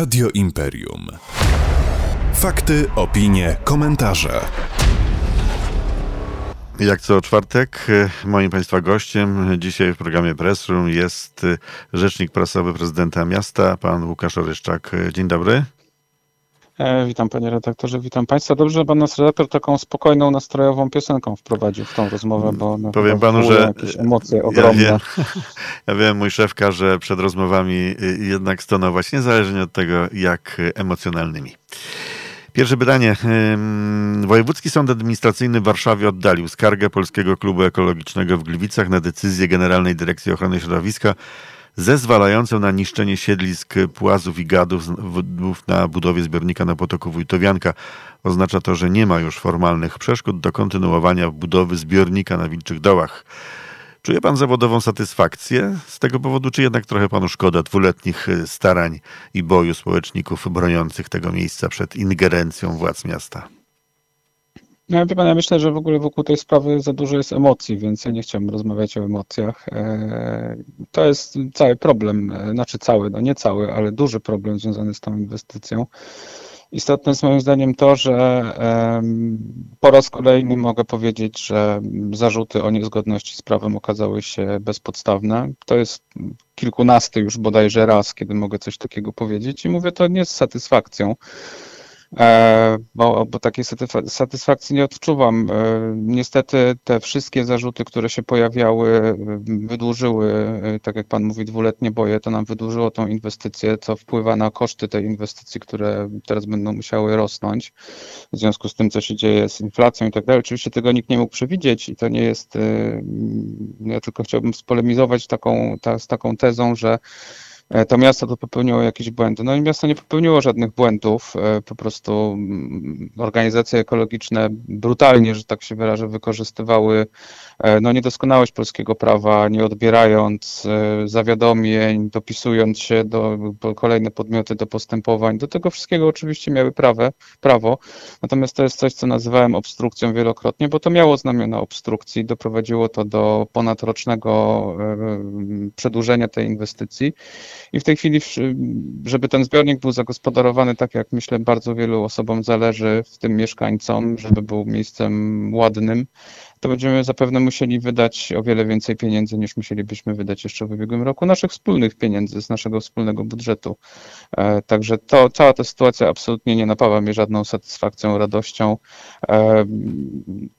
Radio Imperium. Fakty, opinie, komentarze. Jak co czwartek, moim Państwa gościem dzisiaj w programie Press Room jest rzecznik prasowy prezydenta miasta, pan Łukasz Oryszczak. Dzień dobry. E, witam panie redaktorze, witam państwa. Dobrze, że pan nas redaktor taką spokojną, nastrojową piosenką wprowadził w tą rozmowę, bo no, powiem panu, że emocje ogromne. Ja wiem, ja wiem, mój szef każe przed rozmowami y, jednak stonować, niezależnie od tego, jak emocjonalnymi. Pierwsze pytanie. Wojewódzki Sąd Administracyjny w Warszawie oddalił skargę Polskiego Klubu Ekologicznego w Gliwicach na decyzję Generalnej Dyrekcji Ochrony Środowiska zezwalającą na niszczenie siedlisk płazów i gadów na budowie zbiornika na potoku Wójtowianka. Oznacza to, że nie ma już formalnych przeszkód do kontynuowania budowy zbiornika na Wilczych Dołach. Czuje pan zawodową satysfakcję z tego powodu, czy jednak trochę panu szkoda dwuletnich starań i boju społeczników broniących tego miejsca przed ingerencją władz miasta? No, wie pan, ja myślę, że w ogóle wokół tej sprawy za dużo jest emocji, więc ja nie chciałbym rozmawiać o emocjach. E, to jest cały problem, e, znaczy cały, no nie cały, ale duży problem związany z tą inwestycją. Istotne jest moim zdaniem to, że po raz kolejny mogę powiedzieć, że zarzuty o niezgodności z prawem okazały się bezpodstawne. To jest kilkunasty już bodajże raz, kiedy mogę coś takiego powiedzieć i mówię to nie z satysfakcją. E, bo, bo takiej satysfakcji nie odczuwam. E, niestety te wszystkie zarzuty, które się pojawiały, wydłużyły, e, tak jak pan mówi, dwuletnie boje, to nam wydłużyło tą inwestycję, co wpływa na koszty tej inwestycji, które teraz będą musiały rosnąć w związku z tym, co się dzieje z inflacją i tak dalej. Oczywiście tego nikt nie mógł przewidzieć i to nie jest, ja tylko chciałbym spolemizować taką, ta, z taką tezą, że to miasto to popełniło jakieś błędy. No i miasto nie popełniło żadnych błędów, e, po prostu mm, organizacje ekologiczne brutalnie, że tak się wyrażę, wykorzystywały e, no, niedoskonałość polskiego prawa, nie odbierając zawiadomień, dopisując się do kolejne podmioty do postępowań. Do tego wszystkiego oczywiście miały prawe, prawo, natomiast to jest coś, co nazywałem obstrukcją wielokrotnie, bo to miało znamiona obstrukcji, doprowadziło to do ponadrocznego przedłużenia tej inwestycji. I w tej chwili, żeby ten zbiornik był zagospodarowany tak, jak myślę bardzo wielu osobom zależy, w tym mieszkańcom, żeby był miejscem ładnym, to będziemy zapewne musieli wydać o wiele więcej pieniędzy niż musielibyśmy wydać jeszcze w ubiegłym roku, naszych wspólnych pieniędzy z naszego wspólnego budżetu. E, także to, cała ta sytuacja absolutnie nie napawa mnie żadną satysfakcją, radością. E,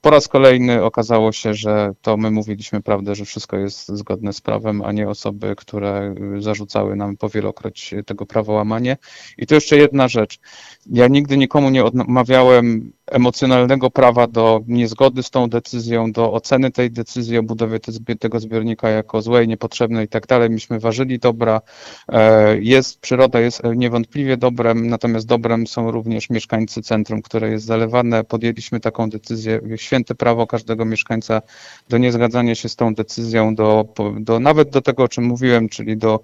po raz kolejny okazało się, że to my mówiliśmy prawdę, że wszystko jest zgodne z prawem, a nie osoby, które zarzucały nam powielokroć tego prawołamanie. I to jeszcze jedna rzecz. Ja nigdy nikomu nie odmawiałem emocjonalnego prawa do niezgody z tą decyzją, do oceny tej decyzji o budowie tego zbiornika jako złej, niepotrzebnej i tak dalej. Myśmy ważyli dobra. E, jest, przyroda jest niewątpliwie dobrem, natomiast dobrem są również mieszkańcy centrum, które jest zalewane. Podjęliśmy taką decyzję, święte prawo każdego mieszkańca do niezgadzania się z tą decyzją, do, do nawet do tego, o czym mówiłem, czyli do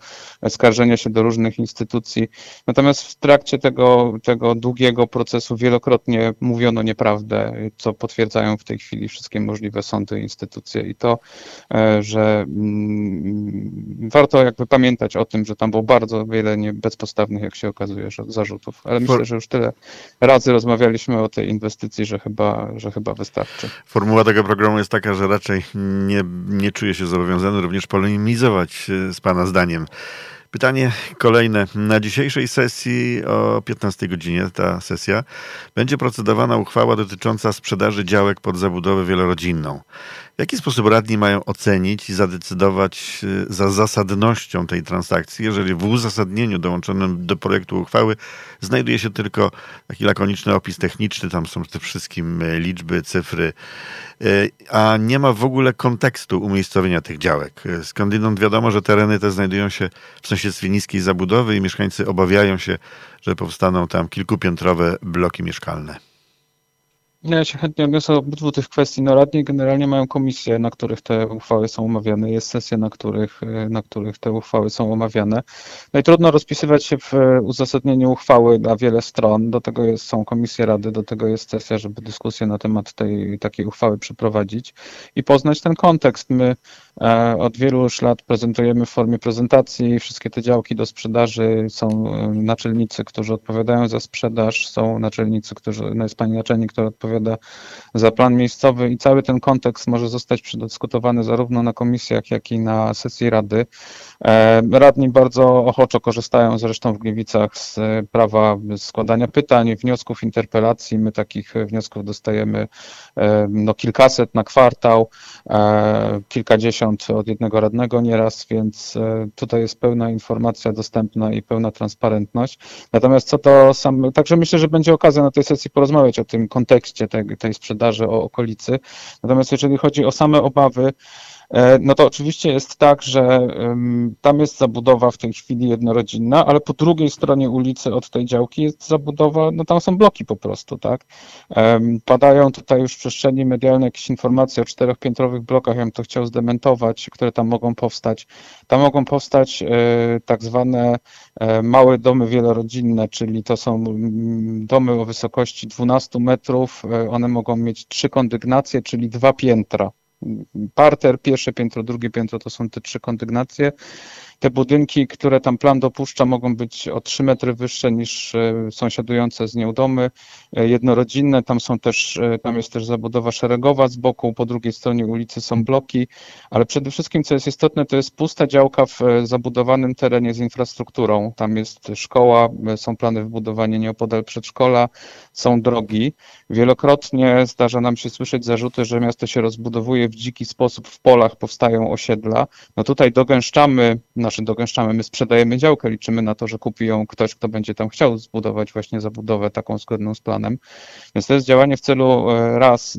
skarżenia się do różnych instytucji. Natomiast w trakcie tego, tego długiego procesu wielokrotnie mówiono mówiono nieprawdę, co potwierdzają w tej chwili wszystkie możliwe sądy i instytucje i to, e, że mm, warto jakby pamiętać o tym, że tam było bardzo wiele nie bezpodstawnych, jak się okazuje, zarzutów, ale myślę, że już tyle razy rozmawialiśmy o tej inwestycji, że chyba, że chyba wystarczy. Formuła tego programu jest taka, że raczej nie, nie czuję się zobowiązany również polemizować e, z Pana zdaniem. Pytanie kolejne. Na dzisiejszej sesji o 15 godzinie, ta sesja, będzie procedowana uchwała dotycząca sprzedaży działek pod zabudowę wielorodzinną. W jaki sposób radni mają ocenić i zadecydować y, za zasadnością tej transakcji, jeżeli w uzasadnieniu dołączonym do projektu uchwały znajduje się tylko taki lakoniczny opis techniczny, tam są te wszystkie y, liczby, cyfry, y, a nie ma w ogóle kontekstu umiejscowienia tych działek. Skądinąd wiadomo, że tereny te znajdują się w sąsiedztwie niskiej zabudowy i mieszkańcy obawiają się, że powstaną tam kilkupiętrowe bloki mieszkalne. Ja się chętnie odniosę obydwu tych kwestii. No radni generalnie mają komisje, na których te uchwały są omawiane. Jest sesja, na których, na których te uchwały są omawiane. No i trudno rozpisywać się w uzasadnieniu uchwały na wiele stron. Do tego jest, są komisje rady, do tego jest sesja, żeby dyskusję na temat tej takiej uchwały przeprowadzić i poznać ten kontekst. My e, od wielu już lat prezentujemy w formie prezentacji wszystkie te działki do sprzedaży. Są e, naczelnicy, którzy odpowiadają za sprzedaż, są naczelnicy, którzy, no jest pani naczelnik, która odpowiada odpowiada za plan miejscowy i cały ten kontekst może zostać przedyskutowany zarówno na komisjach, jak i na sesji Rady. E, radni bardzo ochoczo korzystają zresztą w Gliwicach z prawa składania pytań, wniosków, interpelacji. My takich wniosków dostajemy e, no, kilkaset na kwartał, e, kilkadziesiąt od jednego radnego nieraz, więc tutaj jest pełna informacja dostępna i pełna transparentność. Natomiast co to sam, także myślę, że będzie okazja na tej sesji porozmawiać o tym kontekście tej, tej sprzedaży o okolicy. Natomiast jeżeli chodzi o same obawy, no to oczywiście jest tak, że tam jest zabudowa w tej chwili jednorodzinna, ale po drugiej stronie ulicy od tej działki jest zabudowa, no tam są bloki po prostu, tak? Padają tutaj już w przestrzeni medialnej jakieś informacje o czteropiętrowych blokach, ja bym to chciał zdementować, które tam mogą powstać. Tam mogą powstać e, tak zwane e, małe domy wielorodzinne, czyli to są domy o wysokości 12 metrów, one mogą mieć trzy kondygnacje, czyli dwa piętra parter, pierwsze piętro, drugie piętro to są te trzy kondygnacje. Te budynki, które tam plan dopuszcza, mogą być o 3 metry wyższe niż e, sąsiadujące z nią domy e, jednorodzinne. Tam są też, e, tam jest też zabudowa szeregowa z boku, po drugiej stronie ulicy są bloki, ale przede wszystkim, co jest istotne, to jest pusta działka w zabudowanym terenie z infrastrukturą. Tam jest szkoła, są plany wybudowania nieopodal przedszkola, są drogi. Wielokrotnie zdarza nam się słyszeć zarzuty, że miasto się rozbudowuje w dziki sposób, w polach powstają osiedla. No tutaj dogęszczamy na znaczy dogęszczamy, my sprzedajemy działkę, liczymy na to, że kupi ją ktoś, kto będzie tam chciał zbudować właśnie zabudowę taką zgodną z planem. Więc to jest działanie w celu e, raz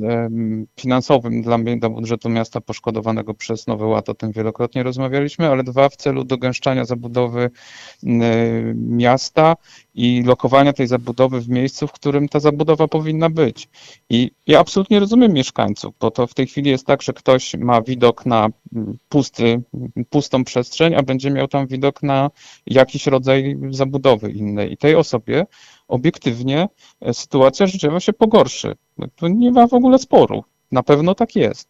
finansowym dla, dla budżetu miasta poszkodowanego przez Nowy Ład, o tym wielokrotnie rozmawialiśmy, ale dwa w celu dogęszczania zabudowy miasta i lokowania tej zabudowy w miejscu, w którym ta zabudowa powinna być. I ja absolutnie rozumiem mieszkańców, bo to w tej chwili jest tak, że ktoś ma widok na pusty, pustą przestrzeń, a będzie miał tam widok na jakiś rodzaj zabudowy innej. I tej osobie obiektywnie e, sytuacja życiowa się pogorszy. To nie ma w ogóle sporu. Na pewno tak jest.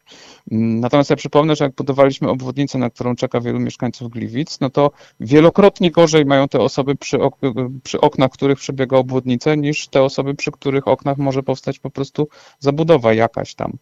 Natomiast ja przypomnę, że jak budowaliśmy obwodnicę, na którą czeka wielu mieszkańców Gliwic, no to wielokrotnie gorzej mają te osoby przy, ok przy oknach, których przebiega obwodnicę, niż te osoby, przy których oknach może powstać po prostu zabudowa jakaś tam.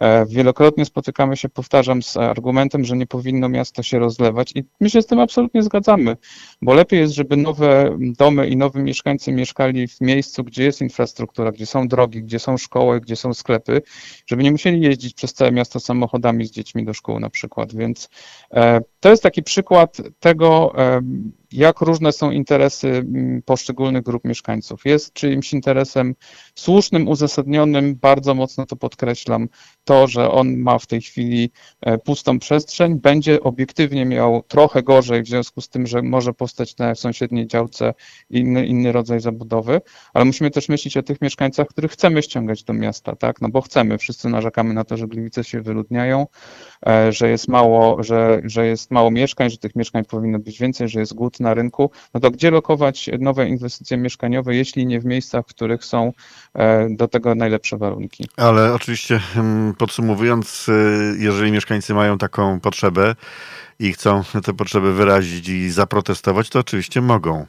E, wielokrotnie spotykamy się, powtarzam, z argumentem, że nie powinno miasto się rozlewać i my się z tym absolutnie zgadzamy, bo lepiej jest, żeby nowe domy i nowi mieszkańcy mieszkali w miejscu, gdzie jest infrastruktura, gdzie są drogi, gdzie są szkoły, gdzie są sklepy, żeby nie musieli jeździć przez całe miasto samochodami z dziećmi do szkół na przykład. Więc e, to jest taki przykład tego, jak różne są interesy mm, poszczególnych grup mieszkańców. Jest czyimś interesem słusznym, uzasadnionym, bardzo mocno to podkreślam, to, że on ma w tej chwili e, pustą przestrzeń, będzie obiektywnie miał trochę gorzej w związku z tym, że może powstać na sąsiedniej działce inny, inny rodzaj zabudowy, ale musimy też myśleć o tych mieszkańcach, których chcemy ściągać do miasta, tak? No bo chcemy, wszyscy narzekamy na to, że Gliwice się wyludniają, e, że jest mało, że, że jest mało mieszkań, że tych mieszkań powinno być więcej, że jest głód na rynku, no to gdzie lokować nowe inwestycje mieszkaniowe, jeśli nie w miejscach, w których są e, do tego najlepsze warunki? Ale oczywiście mm, podsumowując, y, jeżeli mieszkańcy mają taką potrzebę i chcą tę potrzebę wyrazić i zaprotestować, to oczywiście mogą.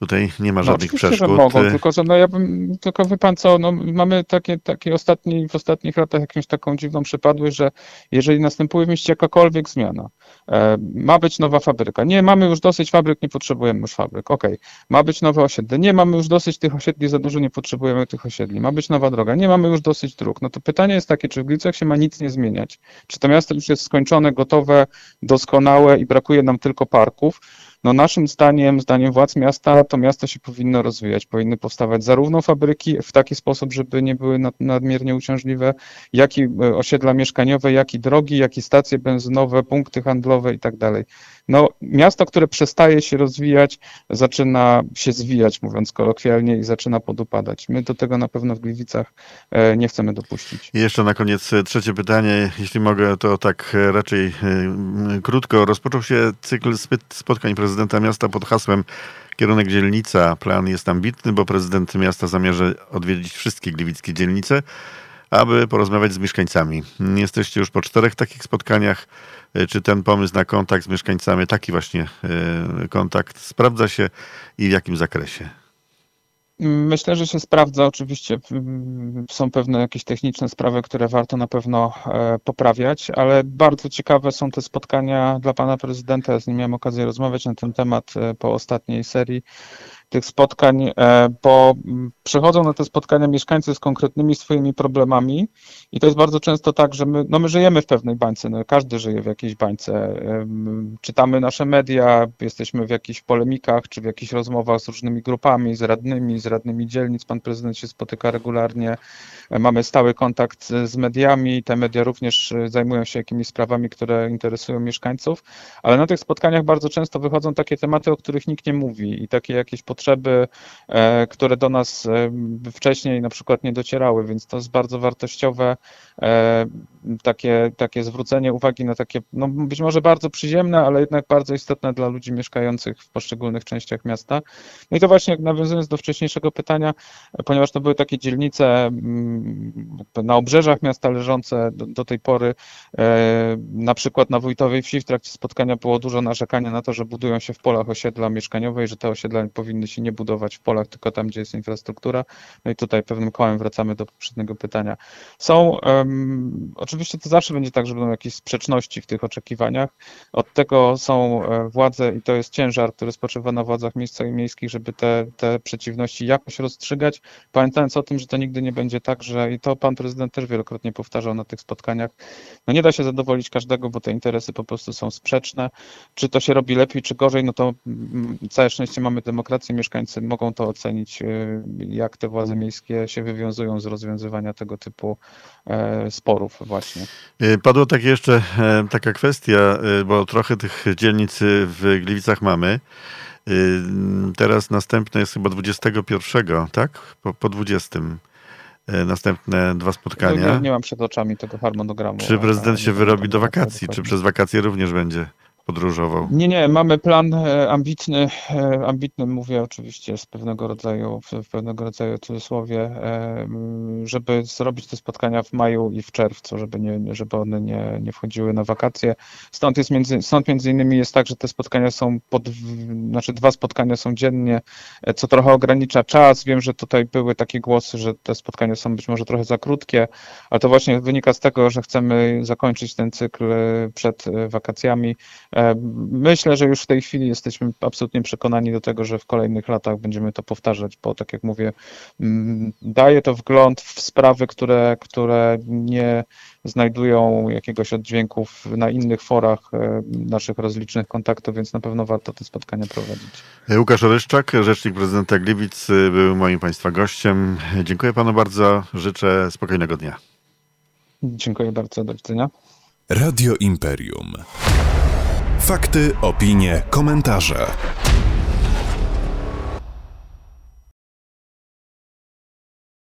Tutaj nie ma no, żadnych no, przeszkód. Że mogą, tylko że no ja bym, tylko wie pan co, no mamy takie, takie ostatni, w ostatnich latach jakąś taką dziwną przypadłość, że jeżeli następuje w mieście jakakolwiek zmiana, e, ma być nowa fabryka, nie, mamy już dosyć fabryk, nie potrzebujemy już fabryk, okej, okay. ma być nowe osiedle, nie, mamy już dosyć tych osiedli, za dużo nie potrzebujemy tych osiedli, ma być nowa droga, nie, mamy już dosyć dróg, no to pytanie jest takie, czy w Gliwicach się ma nic nie zmieniać, czy to miasto już jest skończone, gotowe, doskonałe i brakuje nam tylko parków, no naszym zdaniem, zdaniem władz miasta, to miasto się powinno rozwijać. Powinny powstawać zarówno fabryki w taki sposób, żeby nie były nadmiernie uciążliwe, jak i e, osiedla mieszkaniowe, jak i drogi, jak i stacje benzynowe, punkty handlowe i tak dalej. no, miasto, które przestaje się rozwijać, zaczyna się zwijać, mówiąc kolokwialnie, i zaczyna podupadać. My do tego na pewno w Gliwicach e, nie chcemy dopuścić. I jeszcze na koniec e, trzecie pytanie, jeśli mogę, to tak raczej krótko. Rozpoczął się cykl spotkań prezydenta miasta pod hasłem Kierunek dzielnica. Plan jest ambitny, bo prezydent miasta zamierza odwiedzić wszystkie gliwickie dzielnice aby porozmawiać z mieszkańcami. Jesteście już po czterech takich spotkaniach. E, czy ten pomysł na kontakt z mieszkańcami, taki właśnie e, kontakt, sprawdza się i w jakim zakresie? Myślę, że się sprawdza. Oczywiście są pewne jakieś techniczne sprawy, które warto na pewno e, poprawiać, ale bardzo ciekawe są te spotkania dla pana prezydenta. Ja z nim miałem okazję rozmawiać na ten temat po ostatniej serii tych spotkań, e, bo przychodzą na te spotkania mieszkańcy z konkretnymi swoimi problemami i to jest bardzo często tak, że my, no my żyjemy w pewnej bańce, no każdy żyje w jakiejś bańce. Czytamy nasze media, jesteśmy w jakichś polemikach, czy w jakichś rozmowach z różnymi grupami, z radnymi, z radnymi dzielnic. Pan prezydent się spotyka regularnie, e, mamy stały kontakt z mediami, te media również e, zajmują się jakimiś sprawami, które interesują mieszkańców, ale na tych spotkaniach bardzo często wychodzą takie tematy, o których nikt nie mówi i takie jakieś potrzeby, e, które do nas e, wcześniej na przykład nie docierały, więc to jest bardzo wartościowe e, takie, takie zwrócenie uwagi na takie, no być może bardzo przyziemne, ale jednak bardzo istotne dla ludzi mieszkających w poszczególnych częściach miasta. No i to właśnie nawiązując do wcześniejszego pytania, ponieważ to były takie dzielnice mm, na obrzeżach miasta leżące do, do tej pory, na przykład na Wójtowej Wsi w trakcie spotkania było dużo narzekania na to, że budują się w polach osiedla mieszkaniowe i że te osiedla powinny się nie budować w polach, tylko tam, gdzie jest infrastruktura. No i tutaj pewnym kołem wracamy do poprzedniego pytania. Są, um, oczywiście to zawsze będzie tak, że będą jakieś sprzeczności w tych oczekiwaniach. Od tego są e, władze i to jest ciężar, który spoczywa na władzach miejscowych i miejskich, żeby te, te przeciwności jakoś rozstrzygać, pamiętając o tym, że to nigdy nie będzie tak, że i to pan prezydent też wielokrotnie powtarzał na tych spotkaniach, no nie da się zadowolić każdego, bo te interesy po prostu są sprzeczne. Czy to się robi lepiej, czy gorzej, no to mm, całe szczęście mamy demokrację, mieszkańcy mogą to ocenić, y, jak te władze miejskie się wywiązują z rozwiązywania tego typu e, sporów właśnie. Y, padło tak jeszcze e, taka kwestia, y, bo trochę tych dzielnic w Gliwicach mamy. Teraz następne jest chyba 21, tak? Po, po 20 e, następne dwa spotkania. Nie, nie, mam przed oczami tego harmonogramu. Czy prezydent się wyrobi do wakacji? Czy przez wakacje również będzie? Podróżował? Nie, nie, mamy plan e, ambitny, e, ambitny mówię oczywiście z pewnego rodzaju, w pewnego rodzaju cudzysłowie, e, żeby zrobić te spotkania w maju i w czerwcu, żeby, nie, żeby one nie, nie wchodziły na wakacje. Stąd, jest między, stąd między innymi jest tak, że te spotkania są, pod, znaczy dwa spotkania są dziennie, co trochę ogranicza czas. Wiem, że tutaj były takie głosy, że te spotkania są być może trochę za krótkie, ale to właśnie wynika z tego, że chcemy zakończyć ten cykl przed wakacjami myślę, że już w tej chwili jesteśmy absolutnie przekonani do tego, że w kolejnych latach będziemy to powtarzać, bo tak jak mówię, mm, daje to wgląd w sprawy, które, które nie znajdują jakiegoś oddźwięku na innych forach e, naszych rozlicznych kontaktów, więc na pewno warto te spotkania prowadzić. Łukasz Oryszczak, rzecznik prezydenta Gliwic, był moim Państwa gościem. Dziękuję Panu bardzo, życzę spokojnego dnia. Dziękuję bardzo, do widzenia. Radio Imperium. Fakty, opinie, komentarze.